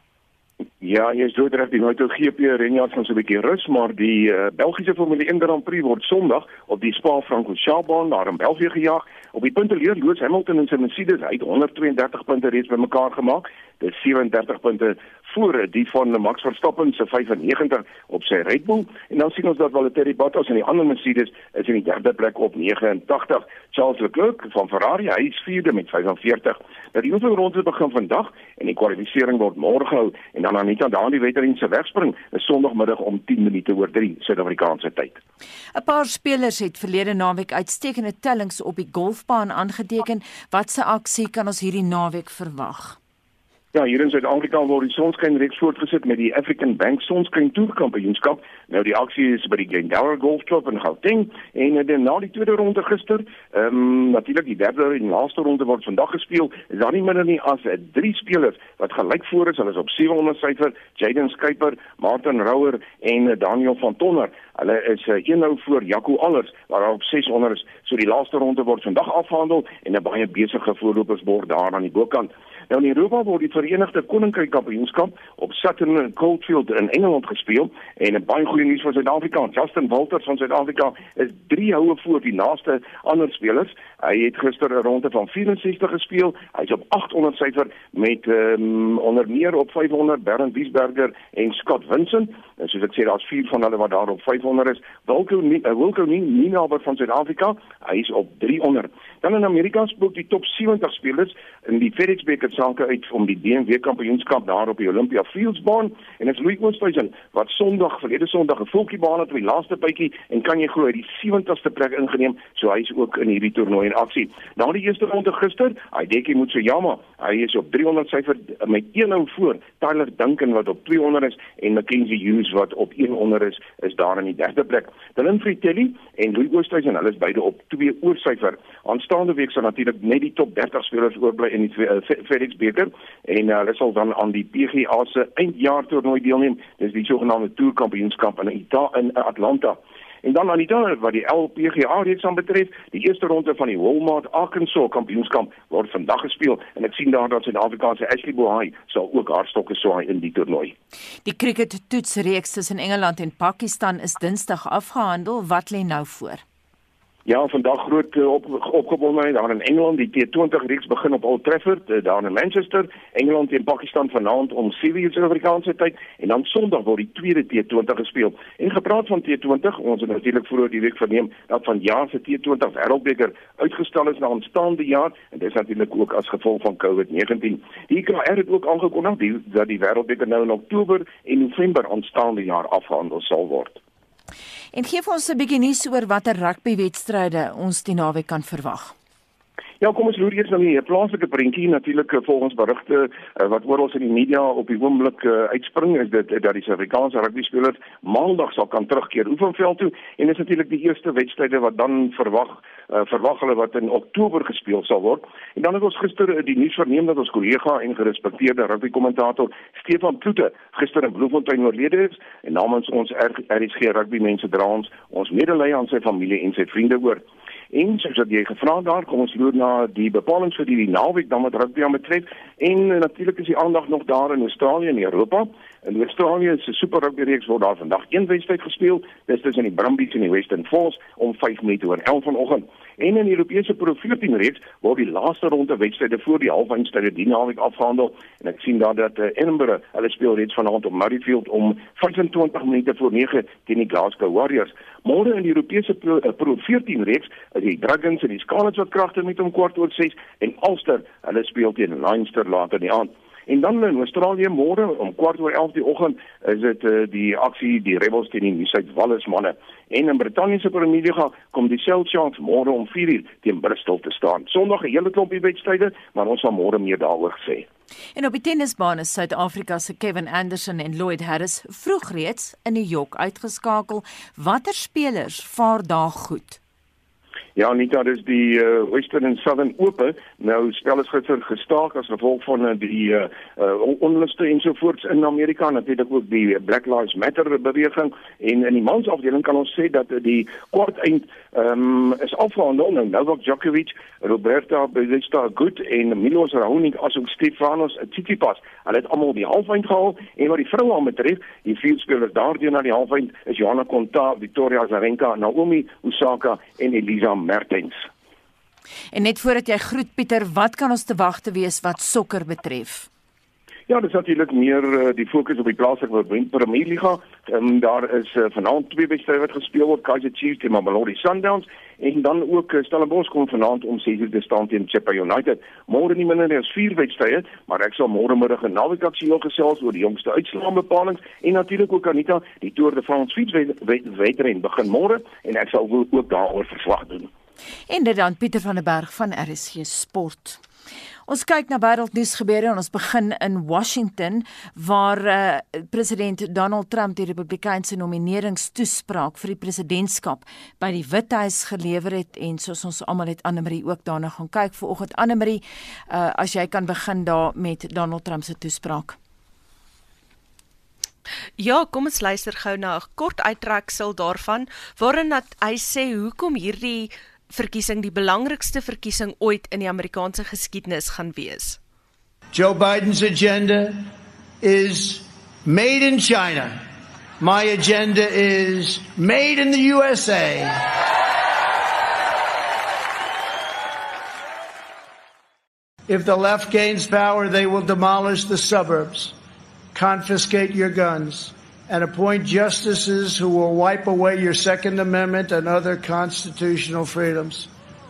Ja, jy is so reg, die MotoGP renjaars gaan so 'n bietjie rus, maar die uh, Belgiese Formule 1 Grand Prix word Sondag op die Spa-Francorchamps baan daar in België gejaag. Op die punte leer Lewis Hamilton en sy Mercedes uit 132 punte reeds bymekaar gemaak. Dit 37 punte voor die van Max Verstappen se 95 op sy Red Bull en dan sien ons dat Valtteri Bottas en die ander Mercedes is in die derde plek op 89. Charles Leclerc van Ferrari, hy is vierde met 45. Dat die hoeveel ronde begin vandag en die kwalifikasie word môre gehou en dan Anita daan die wedren se wegspring is Sondagmiddag om 10 minute oor 3 Suid-Afrikaanse tyd. 'n Paar spelers het verlede naweek uitstekende tellings op die golfbaan aangeteken. Wat se aksie kan ons hierdie naweek verwag? Ja, hier in Suid-Afrika word die sonskynreeks voortgesit met die African Bank Sonskyn Tour Kampioenskap. Nou die aksie is by die Glendower Golf Club in Gauteng en dan na die tweede ronde gister, ehm um, natuurlik die derde en laaste ronde word vandag gespeel. Is daar nie minder nie as uh, drie spelers wat gelyk voor is. Hulle is op 700 syfer, Jaden Skyper, Martin Rouwer en uh, Daniel van Tonner. Hulle is uh, een nou voor Jaco Allers waar op 600 is. So die laaste ronde word vandag afgehandel en 'n baie besige voorlopersbord daar aan die bokant. Nou in Europa word die Verenigde Koninkryk Kampioenskap op Sutton Coldfield in Engeland gespeel en 'n baie goeie nuus vir Suid-Afrika. Justin Walters van Suid-Afrika is 3 houe voor die naaste ander spelers. Hy het gister 'n ronde van 64 gespeel. Hy's op 800 syfer met um, onder meer op 500 Bernd Wiesberger en Scott Vincent. En soos ek sê, daar's vier van hulle wat daar op 500 is. Wilco uh, Wilco Ninaber van Suid-Afrika, hy is op 300. Dan in Amerika spook die top 70 spelers in die FedEx beker sake uit om die BMW kampioenskap daar op die Olympia Fields baan en dit is Louis Oosthuizen wat Sondag verlede Sondag 'n volkie baan het op die laaste bytjie en kan jy glo hy die 70ste plek ingeneem so hy is ook in hierdie toernooi in aksie. Na die eerste ronde gister, hy Deki Mutsuyama, hy is op 300 syfer met 1 hou voor. Tyler Duncan wat op 200 is en Mackenzie Hughes wat op 100 is, is daar in die derde plek. Dylan Fritelli en Louis Oosthuizen, hulle is beide op 2 oor syfer. Aanstaande week sal natuurlik net die top 30 spelers oorbly in die uh, FedEx beker en uh, hulle sal dan aan die PGA se eindjaar toernooi deelneem. Dis die sogenaamde Tour Kampioenskap in Ita in Atlanta. En dan aan die dan wat die LPGA reeks aan betref, die eerste ronde van die Walmart Arkansas Kampioenskap word vandag gespeel en ek sien daar dat Suid-Afrikaanse Ashley Bohai sal ook haar stokke swaai in die toernooi. Die cricket toetsreeks tussen Engeland en Pakistan is Dinsdag afgehandel. Wat lê nou voor? Ja, vandag groot uh, op, opgewondenheid daar in Engeland. Die T20 reeks begin op Old Trafford, uh, daar in Manchester. Engeland teen Pakistan vanaand om 7:00 Suid-Afrikaanse tyd en dan Sondag word die tweede T20 gespeel. En gepraat van T20, ons het natuurlik vroeër die week verneem dat van jaar se T20 Wêreldbeker uitgestel is na aanstaande jaar en dit is natuurlik ook as gevolg van COVID-19. Die IKR het ook aangekondig dat die Wêreldbeker nou in Oktober en November aanstaande jaar afgehandel sal word. En gee vir ons 'n bietjie nuus oor watter rugbywedstryde ons die naweek kan verwag. Ja, kom ons loer eers na die plaaslike prentjie natuurlik eh, volgens berigte uh, wat oral in die media op die oomblik uh, uitspring is dit uh, dat die Suid-Afrikaanse rugby spelers maandag sal kan terugkeer Oefenveld toe en is natuurlik die eerste wedstryde wat dan verwag uh, verwag hulle wat in Oktober gespeel sal word. En dan het ons gister die nuus verneem dat ons kollega en gerespekteerde rugby kommentator Stefan Kloete gister in Bloemfontein oorlede is en namens ons RSG rugby mense dra ons ons medelee aan sy familie en sy vriende oor. En soos wat jy gevra daar, kom ons loer na die bepalinge vir die naweek dan wat rugby aan betref. En uh, natuurlik is die aandag nog daar in Australië en Europa. In Australië se Super Rugby reeks word daar vandag een wedstryd gespeel. Dis tussen die Brumbies en die Western Force om 5 minute oor 11 vanoggend. En in die Europese Pro 14 reeks word die laaste ronde wedstryde voor die halfeindstryde die naweek afgehandel en ek sien daar dat uh, Edinburgh hulle speel reeds vanaand op Murrayfield om 25 minute voor 9 teen die Glasgow Warriors. Môre in die Europese Pro, uh, Pro 14 reeks is die Dragons en die Scarlets wat kragter met om kwart oor 6 en Ulster hulle speel teen Leinster later in die aand. En dan in Australië môre om kwart oor 11 die oggend is dit uh, die aksie die Rebels teen die Wales manne. En in Brittanje se Premier League kom die Sharks môre om 4 uur teen Bristol te staan. Sondag 'n hele klompie wedstryde, maar ons sal môre meer daaroor sê. En op die tennisbaan is Suid-Afrika se Kevin Anderson en Lloyd Harris vroeg reeds in New York uitgeskakel. Watter spelers vaar daar goed? Ja, Anita, dis die uh, Western and Southern Ope. Nou spel is gister gestaak as gevolg van uh, die uh, uh, onluste ensovoorts in Amerika, natuurlik ook die Black Lives Matter beweging en in die mansafdeling kan ons sê dat die kwart eind um, is afgehandel nou Novak Djokovic, Roberta Bautista Gut en Milos Raonic asook Stefanos Tsitsipas. Hulle het almal die halfeind gehaal en wat die vroue aan betref, die vier spelers daardeur na die halfeind is Johanna Konta, Victoria Azarenka, Naomi Osaka en Elisa Mertens. En net voordat jy groet Pieter, wat kan ons te wag te wees wat sokker betref? Ja, dis natuurlik meer uh, die fokus op die plaaslike Premier Liga. Um, daar is uh, vanaand twee wedstryde wat gespeel word, Kaizer Chiefs teen Mamelodi Sundowns en dan ook uh, Stellenbosch kom vanaand om 6:00 te staan teen Chippa United. Môre nie minder as vier wedstryde, maar ek sal môre middag 'n naweek aksie nog gesels oor die jongste uitslaanbepalings en natuurlik ook Anita, die Tour de France fietswedren begin môre en ek sal ook daaroor verslag doen. En dit dan Pieter van der Berg van RSG Sport. Ons kyk na wêreldnuus gebeure en ons begin in Washington waar uh, president Donald Trump die Republikeinse nomineringstoespraak vir die presidentskap by die Withuis gelewer het en soos ons almal het Annelie ook daarna gaan kyk vanoggend Annelie uh, as jy kan begin daar met Donald Trump se toespraak. Ja, kom ons luister gou na 'n kort uittreksel daarvan waarin hy sê hoekom hierdie verkiesing die belangrikste verkiesing ooit in die Amerikaanse geskiedenis gaan wees. Joe Biden's agenda is made in China. My agenda is made in the USA. If the left gains power, they will demolish the suburbs, confiscate your guns, and appoint justices who will wipe away your Second Amendment and other constitutional freedoms.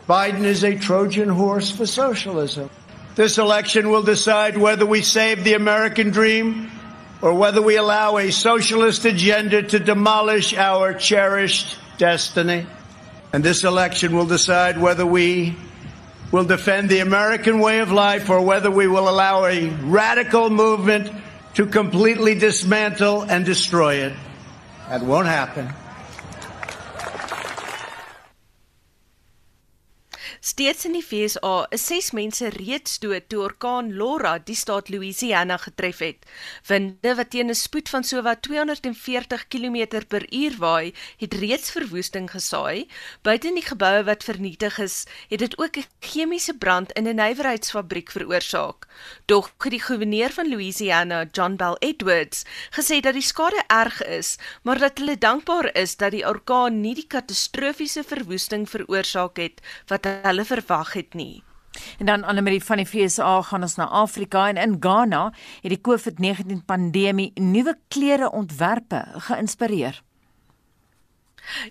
Biden is a Trojan horse for socialism. This election will decide whether we save the American dream or whether we allow a socialist agenda to demolish our cherished destiny. And this election will decide whether we will defend the American way of life or whether we will allow a radical movement to completely dismantle and destroy it. That won't happen. Steeds in die FSA is 6 mense reeds dood toe orkaan Laura die staat Louisiana getref het. Winde wat teen 'n spoed van sowat 240 km/h waai, het reeds verwoesting gesaai. Buite in die geboue wat vernietig is, het dit ook 'n chemiese brand in 'n nywerheidsfabriek veroorsaak. Dog die goewerneur van Louisiana, John Bell Edwards, gesê dat die skade erg is, maar dat hulle dankbaar is dat die orkaan nie die katastrofiese verwoesting veroorsaak het wat hulle verwag het nie. En dan Annelie van die FSA gaan ons na Afrika en in Ghana het die COVID-19 pandemie nuwe klere ontwerpe geïnspireer.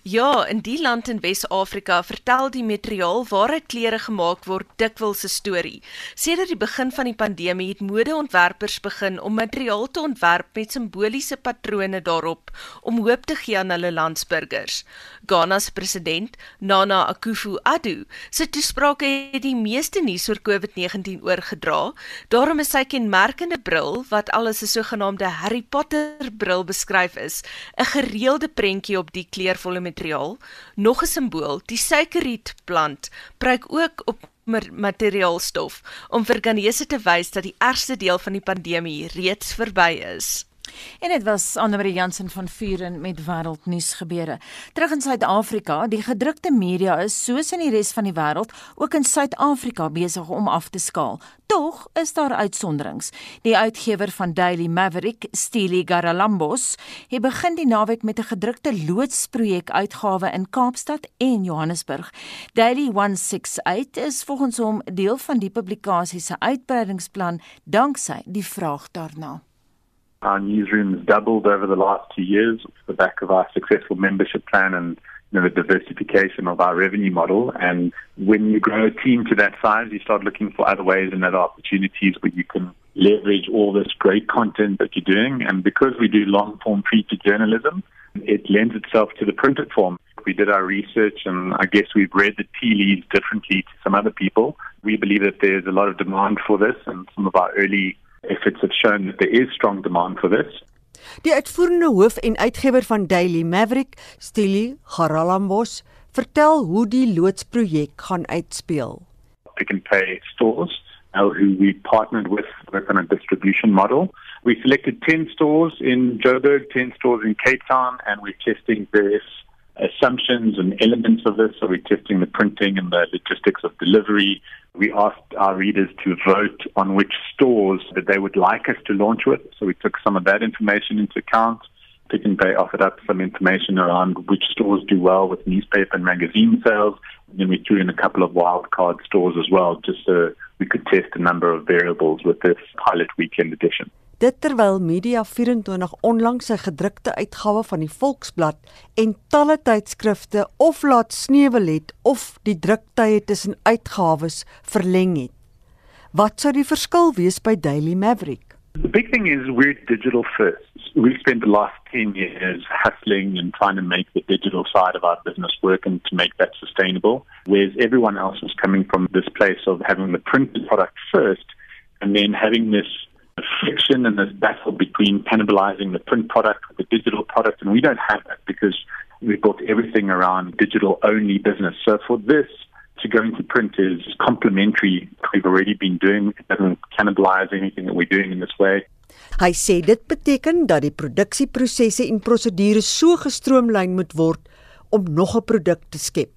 Ja, in die land in Wes-Afrika vertel die materiaal waaruit klere gemaak word dikwels 'n storie. Sedert die begin van die pandemie het modeontwerpers begin om materiaal te ontwerp met simboliese patrone daarop om hoop te gee aan hulle landsburgers. Ghana se president, Nana Akufo-Addo, se toesprake het die meeste nuus oor COVID-19 oorgedra. Daarom is sy kenmerkende bril, wat alles 'n sogenaamde Harry Potter bril beskryf is, 'n gereelde prentjie op die kleurvolle materiaal. Nog 'n simbool, die suikerrietplant, pryk ook op materiaalstof om vir Ghanese te wys dat die ergste deel van die pandemie reeds verby is. En dit was Anne-Marie Jansen van Vuren met wêreldnuus gebeure. Terug in Suid-Afrika, die gedrukte media is soos in die res van die wêreld ook in Suid-Afrika besig om af te skaal. Tog is daar uitsonderings. Die uitgewer van Daily Maverick, Steely Garalambos, het begin die naweek met 'n gedrukte loodsprojek uitgawe in Kaapstad en Johannesburg. Daily 168 is volgens hom deel van die publikasie se uitbreidingsplan danksy die vraag daarna. Our newsroom has doubled over the last two years off the back of our successful membership plan and you know, the diversification of our revenue model. And when you grow a team to that size, you start looking for other ways and other opportunities where you can leverage all this great content that you're doing. And because we do long form feature journalism, it lends itself to the printed form. We did our research and I guess we've read the tea leaves differently to some other people. We believe that there's a lot of demand for this and some of our early efforts have shown that there is strong demand for this. Die uitvoerende hoof en uitgewer van Daily Maverick, Stili Haralambos, vertel hoe die loodsprojek gaan uitspeel. Pick and Pay stores, now who we partnered with with on a distribution model. We selected 10 stores in Joburg, 10 stores in Cape Town, and we're testing various assumptions and elements of this. So we're testing the printing and the logistics of delivery. We asked our readers to vote on which stores that they would like us to launch with. So we took some of that information into account. Pick and Pay offered up some information around which stores do well with newspaper and magazine sales. And then we threw in a couple of wildcard stores as well, just so we could test a number of variables with this pilot weekend edition. Dit terwyl Media 24 onlangs 'n gedrukte uitgawe van die Volksblad en talle tydskrifte of laat sneuwel het of die druktye tussen uitgawes verleng het. Wat sou die verskil wees by Daily Maverick? The big thing is we're digital first. We've spent the last 10 years hustling and trying to make the digital side of our business work and to make that sustainable, whereas everyone else is coming from this place of having the printed product first and then having this friction and this battle between cannibalizing the print product with the digital product, and we don't have that because we built everything around digital only business. So for this to go into print is complementary. We've already been doing it doesn't cannibalize anything that we're doing in this way. Hy sê dit beteken dat die produksieprosesse en prosedures so gestroomlyn moet word om nog 'n produk te skep.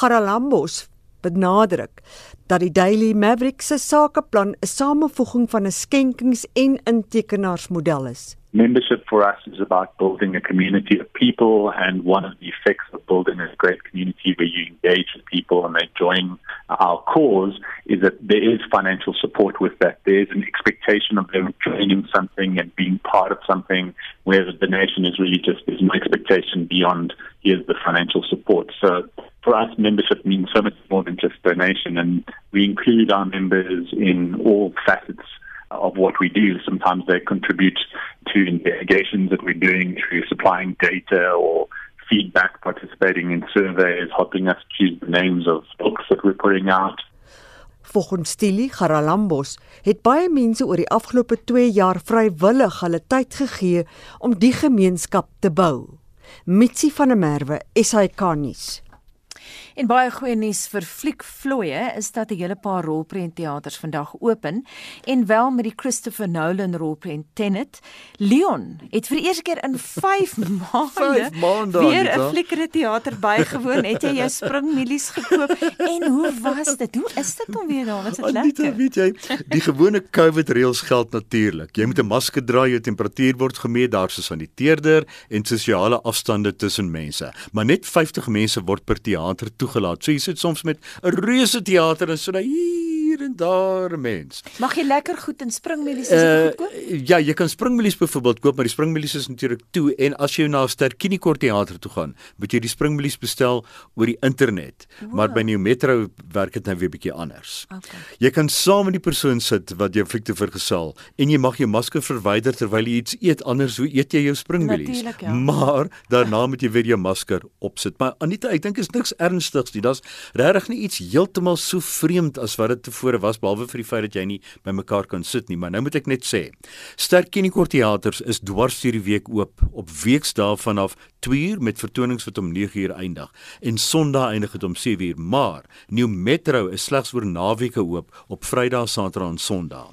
Garalambos benadruk dat die Daily Maverick se sakeplan 'n samevoeging van 'n skenkings- en intekenaarsmodel is. Membership for us is about building a community of people, and one of the effects of building a great community where you engage with people and they join our cause is that there is financial support with that. There's an expectation of them joining something and being part of something, where the donation is really just there's no expectation beyond here's the financial support. So for us, membership means so much more than just donation, and we include our members in all facets of what we do. Sometimes they contribute to investigations that we're doing through supplying data or feedback, participating in surveys, helping us choose the names of books that we're putting out. Volgens Stili Garalambos het baie mense oor die afgelope 2 jaar vrywillig hulle tyd gegee om die gemeenskap te bou. Mitsi van der Merwe, SAK nuus. En baie goeie nuus vir fliekvloeie is dat 'n hele paar rolprentteaters vandag open en wel met die Christopher Nolan rolprent Tenet. Leon het vir die eerste keer in 5 maande, maande weer 'n fliekere teater bygewoon. Het jy jou springmielies gekoop en hoe was dit? Hoe is dit om weer daar? Was dit Anita, lekker? weet jy, die gewone COVID reëls geld natuurlik. Jy moet 'n masker dra, jou temperatuur word gemeet, daar's 'n saniteerder en sosiale afstande tussen mense. Maar net 50 mense word per teater toegelaat. So jy sit soms met 'n reuse teater en so daai hier en daar mens. Mag jy lekker goed in springmielies is dit goedkoop? ja, jy kan springmielies byvoorbeeld koop, maar die springmielies is natuurlik toe en as jy na Sterkini kort teater toe gaan, moet jy die springmielies bestel oor die internet. Wow. Maar by New Metro werk dit nou weer bietjie anders. Okay. Jy kan saam met die persoon sit wat jou fliek te vergesel en jy mag jou masker verwyder terwyl jy iets eet anders hoe eet jy jou springmielies. Natuurlijk, ja. Maar daarna moet jy weer jou masker opsit. Maar Anita, ek dink is niks ernstigs nie. Daar's regtig nie iets heeltemal so vreemd as wat dit tevore was behalwe vir die feit dat jy nie by mekaar kan sit nie. Maar nou moet ek net sê, Sterk Kinikor teaters is dwars deur die week oop op weksdae vanaf 2uur met vertonings wat om 9uur eindig en Sondag eindig dit om 7uur. Maar New Metro is slegs oor naweke oop op Vrydag, Saterdag en Sondag.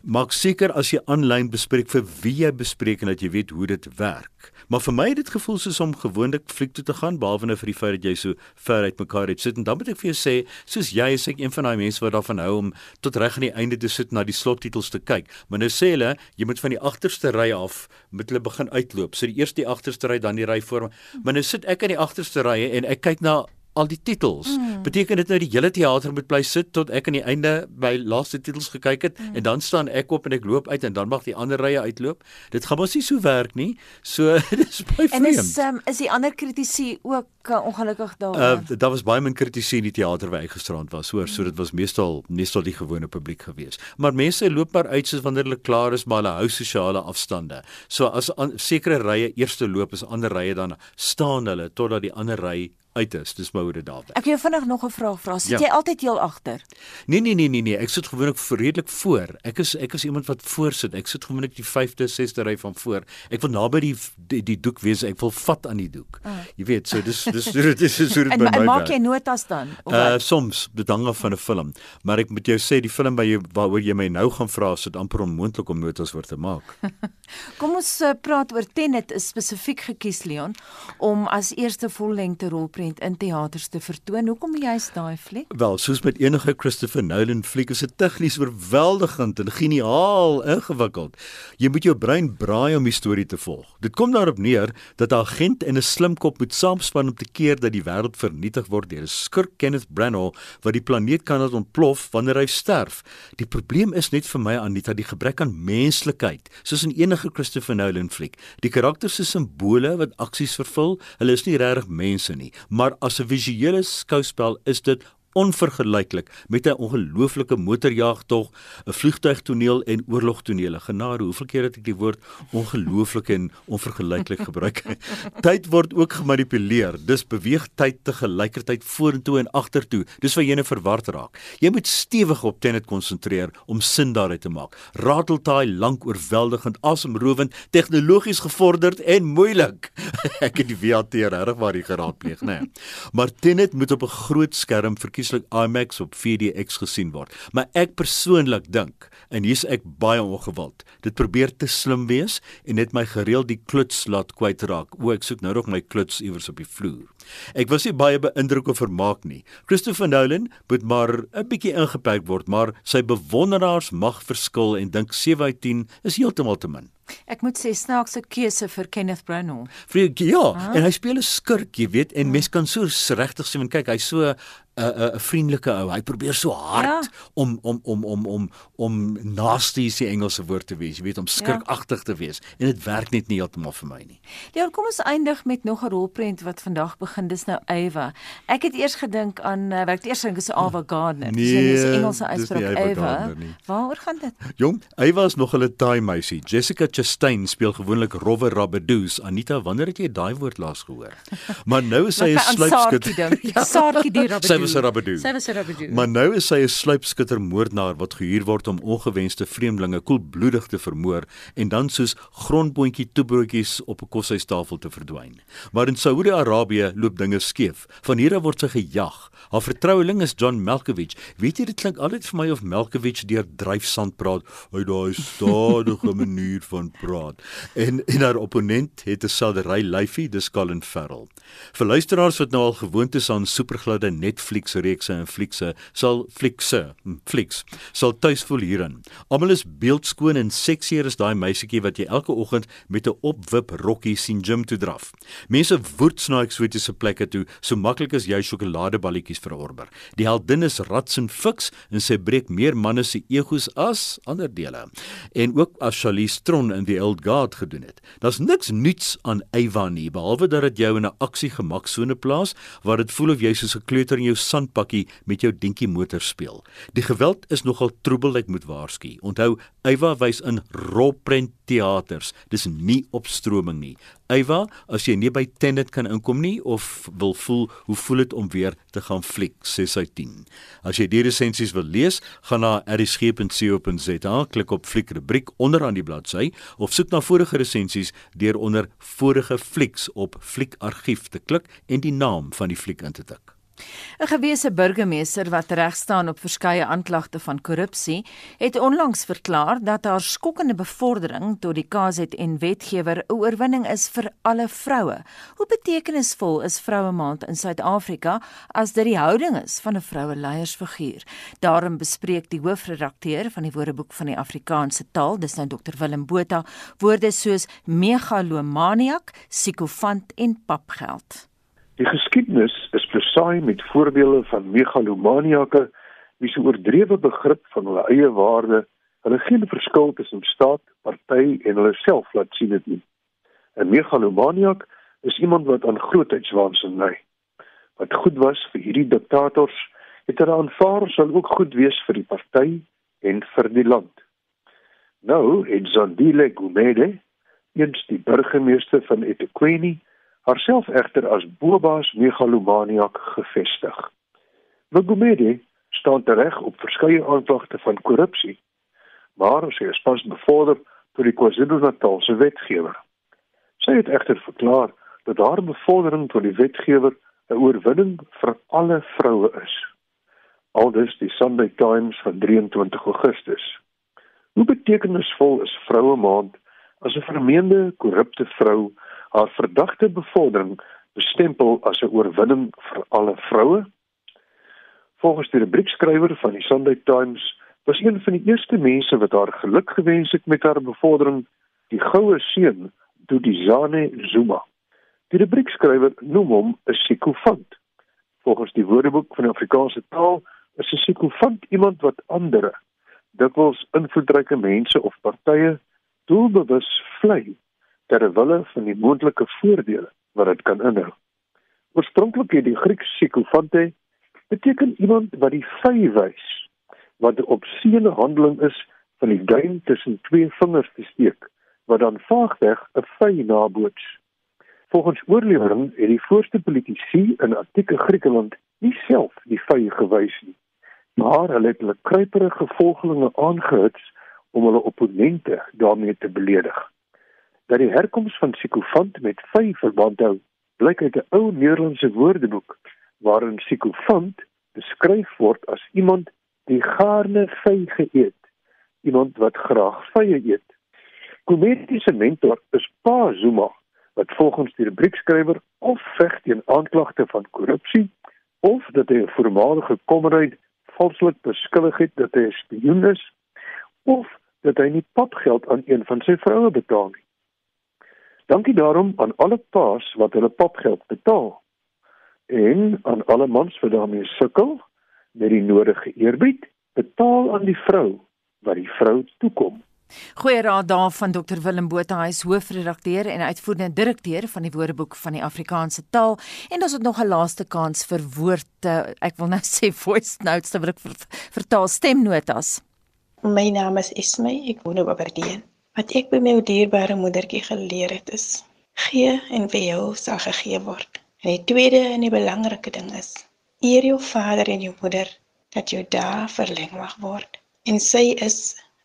Maak seker as jy aanlyn bespreek vir wie jy bespreek en dat jy weet hoe dit werk. Maar vir my het dit gevoel soos om gewoonlik fliek toe te gaan behalwe nou vir die feit dat jy so ver uit mekaar het sit en dan moet ek vir jou sê, soos jy is ek een van daai mense wat daarvan hou om tot reg aan die einde te sit na die slottitels te kyk. Maar nou sê hulle, jy moet van die agterste ry af met hulle begin uitloop. So die eerste die agterste ry dan die ry voor. Maar nou sit ek aan die agterste rye en ek kyk na al die titels. Mm. Beteken dit nou die hele teater moet bly sit tot ek aan die einde by laaste titels gekyk het mm. en dan staan ek op en ek loop uit en dan mag die ander rye uitloop. Dit gaan mos nie so werk nie. So dis baie vreemd. En is um, is die ander kritici ook uh, ongelukkig daar? Uh, daar was baie min kritici in die teater waar ek gisterand was, hoor, mm. so dit was meestal meestal die gewone publiek gewees. Maar mense loop maar uit soos wanneer hulle klaar is, maar hulle hou sosiale afstande. So as sekere rye eerste loop is ander rye dan staan hulle totdat die ander ry uit is. Dis my hoe dit daar. Ek wil vinnig nog 'n vraag vra. Sit ja. jy altyd heel agter? Nee nee nee nee nee, ek sit gewoonlik redelik voor. Ek is ek is iemand wat voor sit. Ek sit gewoonlik die 5de, 6de ry van voor. Ek wil naby die die, die doek wees. Ek wil vat aan die doek. Oh. Jy weet, so dis dis dit is so dit by my. En maak jy notas dan? Uh soms bedang af van 'n film, maar ek moet jou sê die film by jy waaroor jy my nou gaan vra, is dit amper onmoontlik om notas oor te maak. Kom ons uh, praat oor Tenet spesifiek gekies Leon om as eerste vollengte rolprent prent in teaters te vertoon. Hoekom jy's daai fliek? Wel, soos met enige Christopher Nolan fliek is dit tegnies oorweldigend en geniaal ingewikkeld. Jy moet jou brein braai om die storie te volg. Dit kom daarop neer dat 'n agent en 'n slimkop moet saamspan om te keer dat die wêreld vernietig word deur 'n skurk Kenneth Branagh wat die planeet kan laat ontplof wanneer hy sterf. Die probleem is net vir my Anita die gebrek aan menslikheid, soos in enige Christopher Nolan fliek. Die karakters is simbole wat aksies vervul. Hulle is nie regtig mense nie maar as 'n visuele skouspel is dit onvergelyklik met 'n ongelooflike motorjagtog, 'n vliegtuigtoneel en oorlogtonele. Genade, hoeveel keer het ek die woord ongelooflik en onvergelyklik gebruik? tyd word ook gemanipuleer. Dis beweeg tyd te gelykertyd vorentoe en agtertoe. Dis waar jy net verward raak. Jy moet stewig op Tenet konsentreer om sin daaruit te maak. Rateltaai lank oorweldigend, asemrowend, tegnologies gevorderd en moeilik. ek het die VAT reg waar jy geraadpleeg, né? Nee. Maar Tenet moet op 'n groot skerm verkies verkieslik IMAX op 4DX gesien word. Maar ek persoonlik dink en hier's ek baie ongewild. Dit probeer te slim wees en net my gereeld die kluts laat kwytraak. O, ek soek nou nog my kluts iewers op die vloer. Ek was nie baie beïndruk of vermaak nie. Christopher Nolan moet maar 'n bietjie ingeperk word, maar sy bewonderaars mag verskil en dink 7 uit 10 is heeltemal te min. Ek moet sê snaakse keuse vir Kenneth Branagh. Vir ja, ah. en hy speel 'n skurk, jy weet, en ah. mens kan so regtig sien, kyk, hy's so 'n 'n vriendelike ou. Hy probeer so hard ja. om om om om om om nasty is die Engelse woord te wees. Jy weet om ja. skurkagtig te wees en dit werk net nie heeltemal vir my nie. Ja, kom ons eindig met nog 'n rolprent wat vandag begin. Dis nou Eva. Ek het eers gedink aan uh, ek eers dink is Ava Gardner. Nee, dis 'n Engelse uitspraak Eva. Waaroor gaan dit? Jong, Eva is nog 'n taai meisie. Jessica Chastain speel gewoonlik rowwe rabbedoos. Anita, wanneer het jy daai woord laas gehoor? Maar nou is sy 'n sluipskutter. Ja, Saartjie die rabbedoos was 'n rabbedoe. Sy was 'n rabbedoe. Maar nou is sy 'n sluipskutter moordenaar wat gehuur word om ongewenste vreemdelinge koelbloedig te vermoor en dan soos grondboontjie toebroodjies op 'n koshuistafel te verdwyn. Maar in Saudi-Arabië loop dinge skeef. Van hier af word sy gejag. Haar vertroueling is John Malkovich. Weet jy dit klink altyd vir my of Malkovich deur dryfsand praat. Hy daai stadige manier van praat. En en haar opponent het 'n sadery lyfie, dis Colin Farrell. Vir luisteraars wat nou al gewoond is aan supergladde Netflix reekse en fliekse, sal fliekse, hm, flieks, sal tuis voel hierin. Almal is beeldskoon en seksier as daai meisietjie wat jy elke oggend met 'n opwip rokkie sien gym toe draf. Mense woed na eksotiese plekke toe, so maklik as jy sjokoladeballetjies verorber. Die heldin is rats en fiks en sy breek meer manne se egos as ander dele. En ook as Charlize Theron in The Old Guard gedoen het. Daar's niks nuuts aan Eva nie behalwe dat dit jou in 'n aksie gemaksone plaas waar dit voel of jy soos 'n kleuter in jou sandpakkie met jou dinkie motor speel. Die geweld is nogal troebel, ek moet waarsku. Onthou, Eva wys in rolprent teaters. Dis nie opstroming nie. Eva, as jy nie by Tenet kan inkom nie of wil voel hoe voel dit om weer te gaan fliek 6 uit 10. As jy die resensies wil lees, gaan na erisg.co.za, klik op fliek rubriek onderaan die bladsy of soek na vorige resensies deur onder vorige flieks op fliekargief te klik en die naam van die fliek in te tik. 'n Gewese burgemeester wat reg staan op verskeie aanklagte van korrupsie, het onlangs verklaar dat haar skokkende bevordering tot die KZN wetgewer 'n oorwinning is vir alle vroue. Hoe betekenisvol is Vroue Maand in Suid-Afrika as dit die houding is van 'n vroue leiersfiguur? Daarom bespreek die hoofredakteur van die Woordeboek van die Afrikaanse taal, dis nou Dr Willem Botha, woorde soos megalomaniak, psigofant en papgeld. Die geskiedenis is besaai met voorbeelde van megalomaniake wie se oordrewe begrip van hulle eie waarde hulle geen verskil tussen staat, party en hulle self laat sien dit nie. 'n Megalomaniak is iemand wat aan grootheidswaansin lei. Wat goed was vir hierdie diktators, het hulle aanvaar sal ook goed wees vir die party en vir die land. Nou, het Zandile Gumede, eens die burgemeester van eThekwini, haarself egter as Boba's megalomaniak gevestig. Magumede staan reg op verskeie aanklagte van korrupsie, maar sy is pas bevorder deur die KwaZulu-Natalse wetgewer. Sy het egter verklaar dat haar bevordering tot die wetgewer 'n oorwinning vir alle vroue is. Aldus die Sunday Times van 23 Augustus. Hoe betekenisvol is Vroue Maand as 'n vermeende korrupte vrou haar verdagte bevordering bestempel as 'n oorwinning vir alle vroue. Volgens die rubriekskrywer van die Sunday Times was een van die eerste mense wat haar geluk gewens het met haar bevordering, die goue seun Dudizane Zuma. Die rubriekskrywer noem hom 'n psigofant. Volgens die Woordeboek van die Afrikaanse taal is 'n psigofant iemand wat ander, dikwels invloedryke mense of partye doelbewus vlei ter wille van die moontlike voordele wat dit kan inhou. Oorspronklik het die Grieks psychofante beteken iemand wat die vy wys, wat 'n opsiene handeling is van die duim tussen twee vingers te steek, wat dan vaagweg 'n vy naboots. Volgens oorlewering het die voorste politici in antieke Griekeland nie self die vy gewys nie, maar hulle het hulle kruiperige volgelinge aangehits om hulle opponente daarmee te beledig dat die herkoms van psigofant met vy verband hou, blyk uit 'n ou Nederlandse woordeboek waarin psigofant beskryf word as iemand die gaarne vy geëet, iemand wat graag vye eet. Komediese mentor is Pa Zuma wat volgens die rubriekskrywer of veg teen aanklagte van korrupsie of dat hy 'n voormalige komrade valslik beskuldig het dat hy 'n spioen is of dat hy nie papgeld aan een van sy vroue betaal nie. Dankie daarom aan alle paas wat hulle papgeld betaal en aan alle mans wat daarmee sukkel met die nodige eerbied betaal aan die vrou wat die vrou toekom. Goeie raad daar van Dr Willem Botha, hy is hoofredakteur en uitvoerende direkteur van die Woordeboek van die Afrikaanse taal en ons het nog 'n laaste kans vir woorde, ek wil nou sê voice notes, wat ek vertaal stemnotas. My naam is Ismay, ek woon op Aberdeen. Wat ek by my dierbare moedertjie geleer het is: gee en vir jou sal gegee word. En die tweede en die belangrike ding is: eer jou vader en jou moeder dat jou dae verleng mag word. En sy is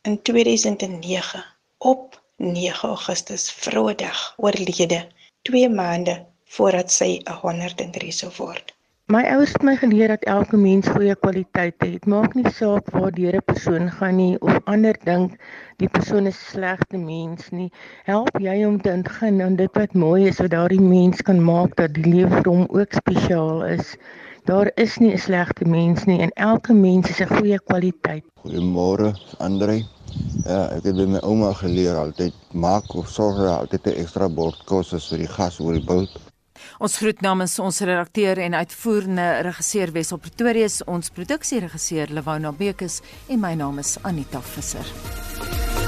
in 2009 op 9 Augustus Vrouedag oorlede, 2 maande voordat sy 103 sou word. My ouers het my geleer dat elke mens goeie kwaliteite het. Maak nie saak waar deur 'n persoon gaan nie of ander dink die persoon is slegte mens nie. Help jy hom te ingin aan dit wat mooi is wat daardie mens kan maak dat die lewe vir hom ook spesiaal is. Daar is nie 'n slegte mens nie en elke mens het 'n goeie kwaliteit. Goeiemôre, Andre. Ja, ek het by my ouma geleer altyd maak of sorg dat altyd 'n ekstra bord kos is vir die gas oor die boot. Ons groet namens ons redakteur en uitvoerende regisseur Wessel Pretorius, ons produksieregisseur Lewona Bekes en my naam is Anita Visser.